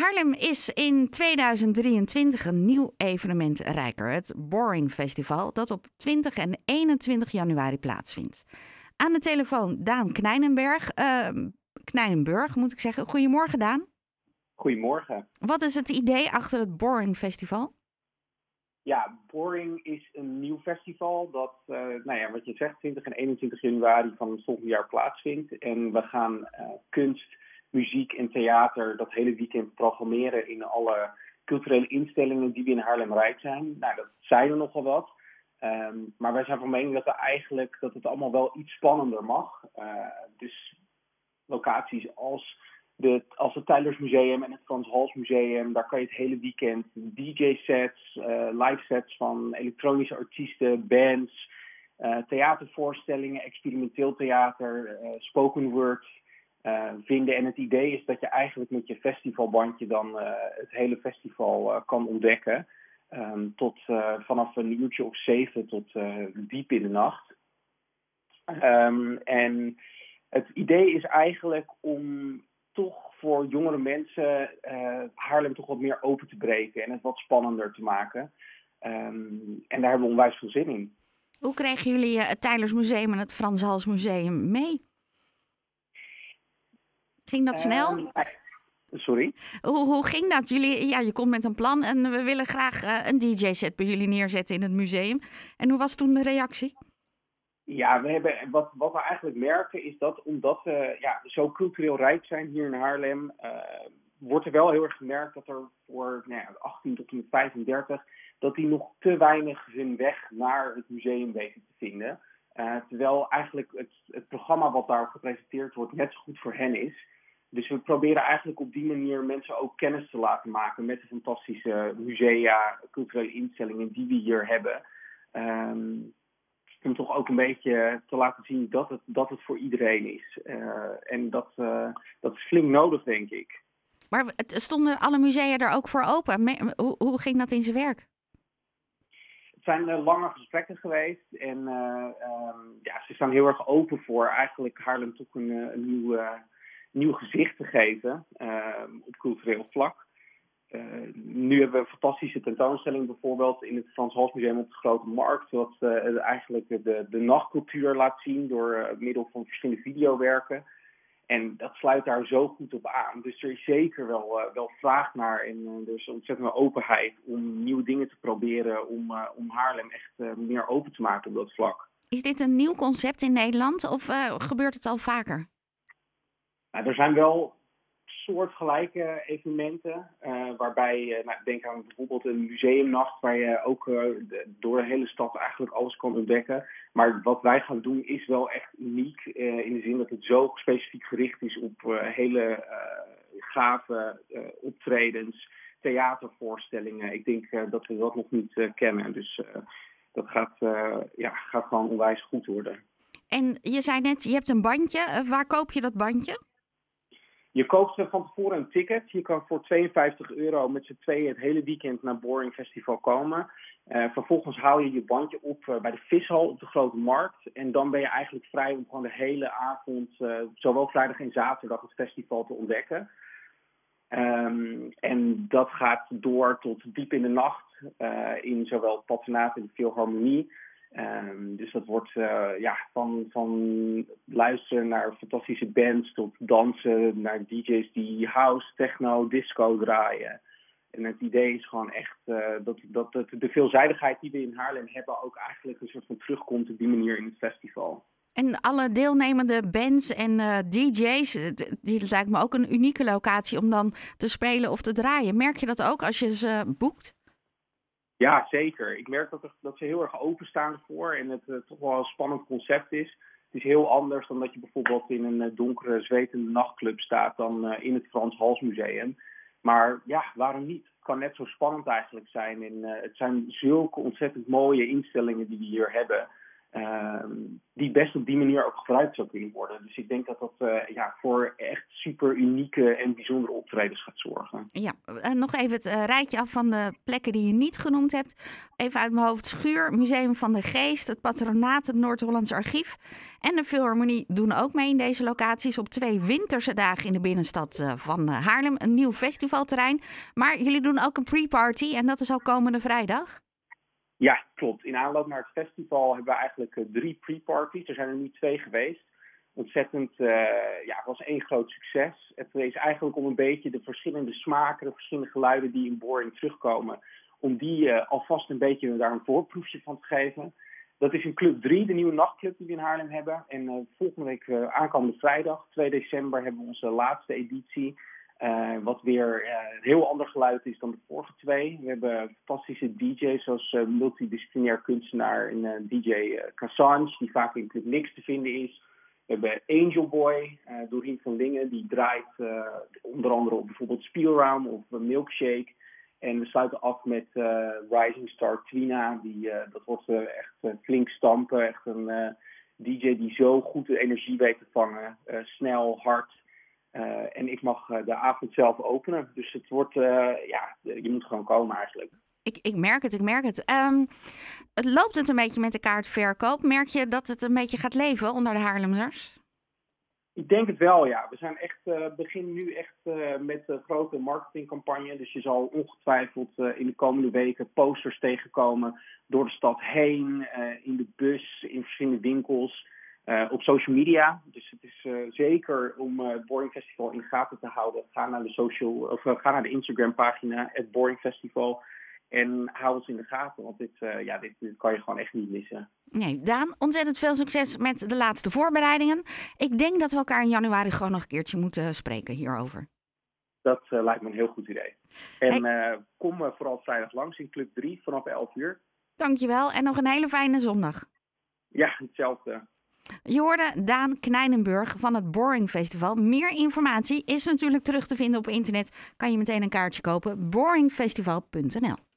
Haarlem is in 2023 een nieuw evenement rijker. Het Boring Festival, dat op 20 en 21 januari plaatsvindt. Aan de telefoon Daan Knijnenberg. Uh, Knijnenburg, moet ik zeggen. Goedemorgen, Daan. Goedemorgen. Wat is het idee achter het Boring Festival? Ja, Boring is een nieuw festival dat, uh, nou ja, wat je zegt, 20 en 21 januari van het volgende jaar plaatsvindt. En we gaan uh, kunst, muziek en theater dat hele weekend programmeren in alle culturele instellingen die we in Haarlem Rijk zijn. Nou, dat zijn er nogal wat. Um, maar wij zijn van mening dat, eigenlijk, dat het allemaal wel iets spannender mag. Uh, dus locaties als, de, als het Tylers Museum en het Frans Hals Museum, daar kan je het hele weekend DJ-sets, uh, live-sets van elektronische artiesten, bands, uh, theatervoorstellingen, experimenteel theater, spoken word vinden. En het idee is dat je eigenlijk met je festivalbandje dan het hele festival kan ontdekken. Um, tot vanaf een uurtje of zeven tot diep in de nacht. Um, en het idee is eigenlijk om toch voor jongere mensen Haarlem toch wat meer open te breken en het wat spannender te maken. Um, en daar hebben we onwijs veel zin in. Hoe kregen jullie het Tylers Museum en het Frans Hals Museum mee? Ging dat snel? Sorry? Hoe, hoe ging dat? Jullie, ja, je komt met een plan en we willen graag uh, een DJ-set bij jullie neerzetten in het museum. En hoe was toen de reactie? Ja, we hebben, wat, wat we eigenlijk merken is dat omdat we ja, zo cultureel rijk zijn hier in Haarlem, uh, wordt er wel heel erg gemerkt dat er voor nou ja, 18 tot en met 35, dat die nog te weinig hun weg naar het museum weten te vinden. Uh, terwijl eigenlijk het, het programma wat daar gepresenteerd wordt net zo goed voor hen is. Dus we proberen eigenlijk op die manier mensen ook kennis te laten maken met de fantastische musea, culturele instellingen die we hier hebben. Um, om toch ook een beetje te laten zien dat het, dat het voor iedereen is. Uh, en dat, uh, dat is flink nodig, denk ik. Maar stonden alle musea er ook voor open? Hoe, hoe ging dat in zijn werk? Het zijn uh, lange gesprekken geweest en um, ja, ze staan heel erg open voor eigenlijk Haarlem toch een, een nieuw nieuw gezicht te geven uh, op cultureel vlak. Uh, nu hebben we een fantastische tentoonstelling bijvoorbeeld in het Frans Hals Museum op de Grote Markt, wat uh, eigenlijk de, de nachtcultuur laat zien door middel van verschillende videowerken. En dat sluit daar zo goed op aan. Dus er is zeker wel, wel vraag naar en er is ontzettend wel openheid om nieuwe dingen te proberen om, om Haarlem echt meer open te maken op dat vlak. Is dit een nieuw concept in Nederland of gebeurt het al vaker? Nou, er zijn wel soortgelijke evenementen, uh, waarbij je, nou, denk aan bijvoorbeeld een museumnacht, waar je ook uh, de, door de hele stad eigenlijk alles kan ontdekken. Maar wat wij gaan doen is wel echt uniek, uh, in de zin dat het zo specifiek gericht is op hele gave optredens, theatervoorstellingen. Ik denk dat we dat nog niet kennen, dus dat gaat, ja, gaat gewoon onwijs goed worden. En je zei net, je hebt een bandje. waar koop je dat bandje? Je koopt van tevoren een ticket. Je kan voor 52 euro met z'n tweeën het hele weekend naar Boring Festival komen. Uh, vervolgens haal je je bandje op uh, bij de vishal op de Grote Markt. En dan ben je eigenlijk vrij om gewoon de hele avond, uh, zowel vrijdag en zaterdag, het festival te ontdekken. Um, en dat gaat door tot diep in de nacht in zowel patronaat en de Philharmonie. Um, dus dat wordt uh, ja, van, van luisteren naar fantastische bands tot dansen, naar DJ's die house, techno, disco draaien. En het idee is gewoon echt uh, dat, dat, de veelzijdigheid die we in Haarlem hebben ook eigenlijk een soort van terugkomt op die manier in het festival. En alle deelnemende bands en uh, DJ's, die lijkt me ook een unieke locatie om dan te spelen of te draaien. Merk je dat ook als je ze boekt? Ja, zeker. Ik merk dat, dat ze heel erg openstaan ervoor en het uh, toch wel een spannend concept is. Het is heel anders dan dat je bijvoorbeeld in een uh, donkere, zwetende nachtclub staat dan uh, in het Frans Hals Museum. Maar ja, waarom niet? Het kan net zo spannend eigenlijk zijn. En het zijn zulke ontzettend mooie instellingen die we hier hebben. Ehm, die best op die manier ook gebruikt zou kunnen worden. Dus ik denk dat dat uh, ja, voor echt super unieke en bijzondere optredens gaat zorgen. Ja, uh, nog even het uh, rijtje af van de plekken die je niet genoemd hebt. Even uit mijn hoofd: Schuur, Museum van de Geest, het Patronaat, het Noord-Hollands Archief en de Philharmonie doen ook mee in deze locaties op twee winterse dagen in de binnenstad van Haarlem. Een nieuw festivalterrein. Maar jullie doen ook een pre-party en dat is al komende vrijdag. Ja, klopt. In aanloop naar het festival hebben we eigenlijk uh, drie pre-parties. Er zijn er nu twee geweest. Ontzettend, uh, ja, het was één groot succes. Het is eigenlijk om een beetje de verschillende smaken, de verschillende geluiden die in Boring terugkomen, om die uh, alvast een beetje daar een voorproefje van te geven. Dat is in Club 3, de nieuwe nachtclub die we in Haarlem hebben. En volgende week, aankomende vrijdag, 2 december, hebben we onze laatste editie. Uh, wat weer uh, een heel ander geluid is dan de vorige twee. We hebben fantastische DJ's zoals uh, multidisciplinair kunstenaar en DJ Cassange, die vaak in Club Nix te vinden is. We hebben Angel Boy, Doreen van Lingen, die draait onder andere op bijvoorbeeld Spielraum of Milkshake. En we sluiten af met Rising Star Twina, die, dat wordt echt flink stampen. Echt een DJ die zo goed de energie weet te vangen. snel, hard. Uh, en ik mag uh, de avond zelf openen. Dus het wordt, uh, ja, je moet gewoon komen eigenlijk. Ik, ik merk het, ik merk het. Um, het loopt het een beetje met de kaartverkoop? Merk je dat het een beetje gaat leven onder de Haarlemers? Ik denk het wel, ja. We zijn echt, beginnen nu echt met een grote marketingcampagne. Dus je zal ongetwijfeld in de komende weken posters tegenkomen door de stad heen, in de bus, in verschillende winkels. Uh, op social media. Dus het is uh, zeker om uh, het Boring Festival in de gaten te houden. Ga naar de social of ga naar de Instagram pagina, het Boring Festival. En hou ons in de gaten, want dit, ja, dit, dit, kan je gewoon echt niet missen. Nee, Daan, ontzettend veel succes met de laatste voorbereidingen. Ik denk dat we elkaar in januari gewoon nog een keertje moeten spreken hierover. Dat lijkt me een heel goed idee. En hey. kom vooral vrijdag langs in Club 3 vanaf 11 uur. Dankjewel en nog een hele fijne zondag. Ja, hetzelfde. Je hoorde Daan Kneinenburg van het Boring Festival. Meer informatie is natuurlijk terug te vinden op internet. Kan je meteen een kaartje kopen. boringfestival.nl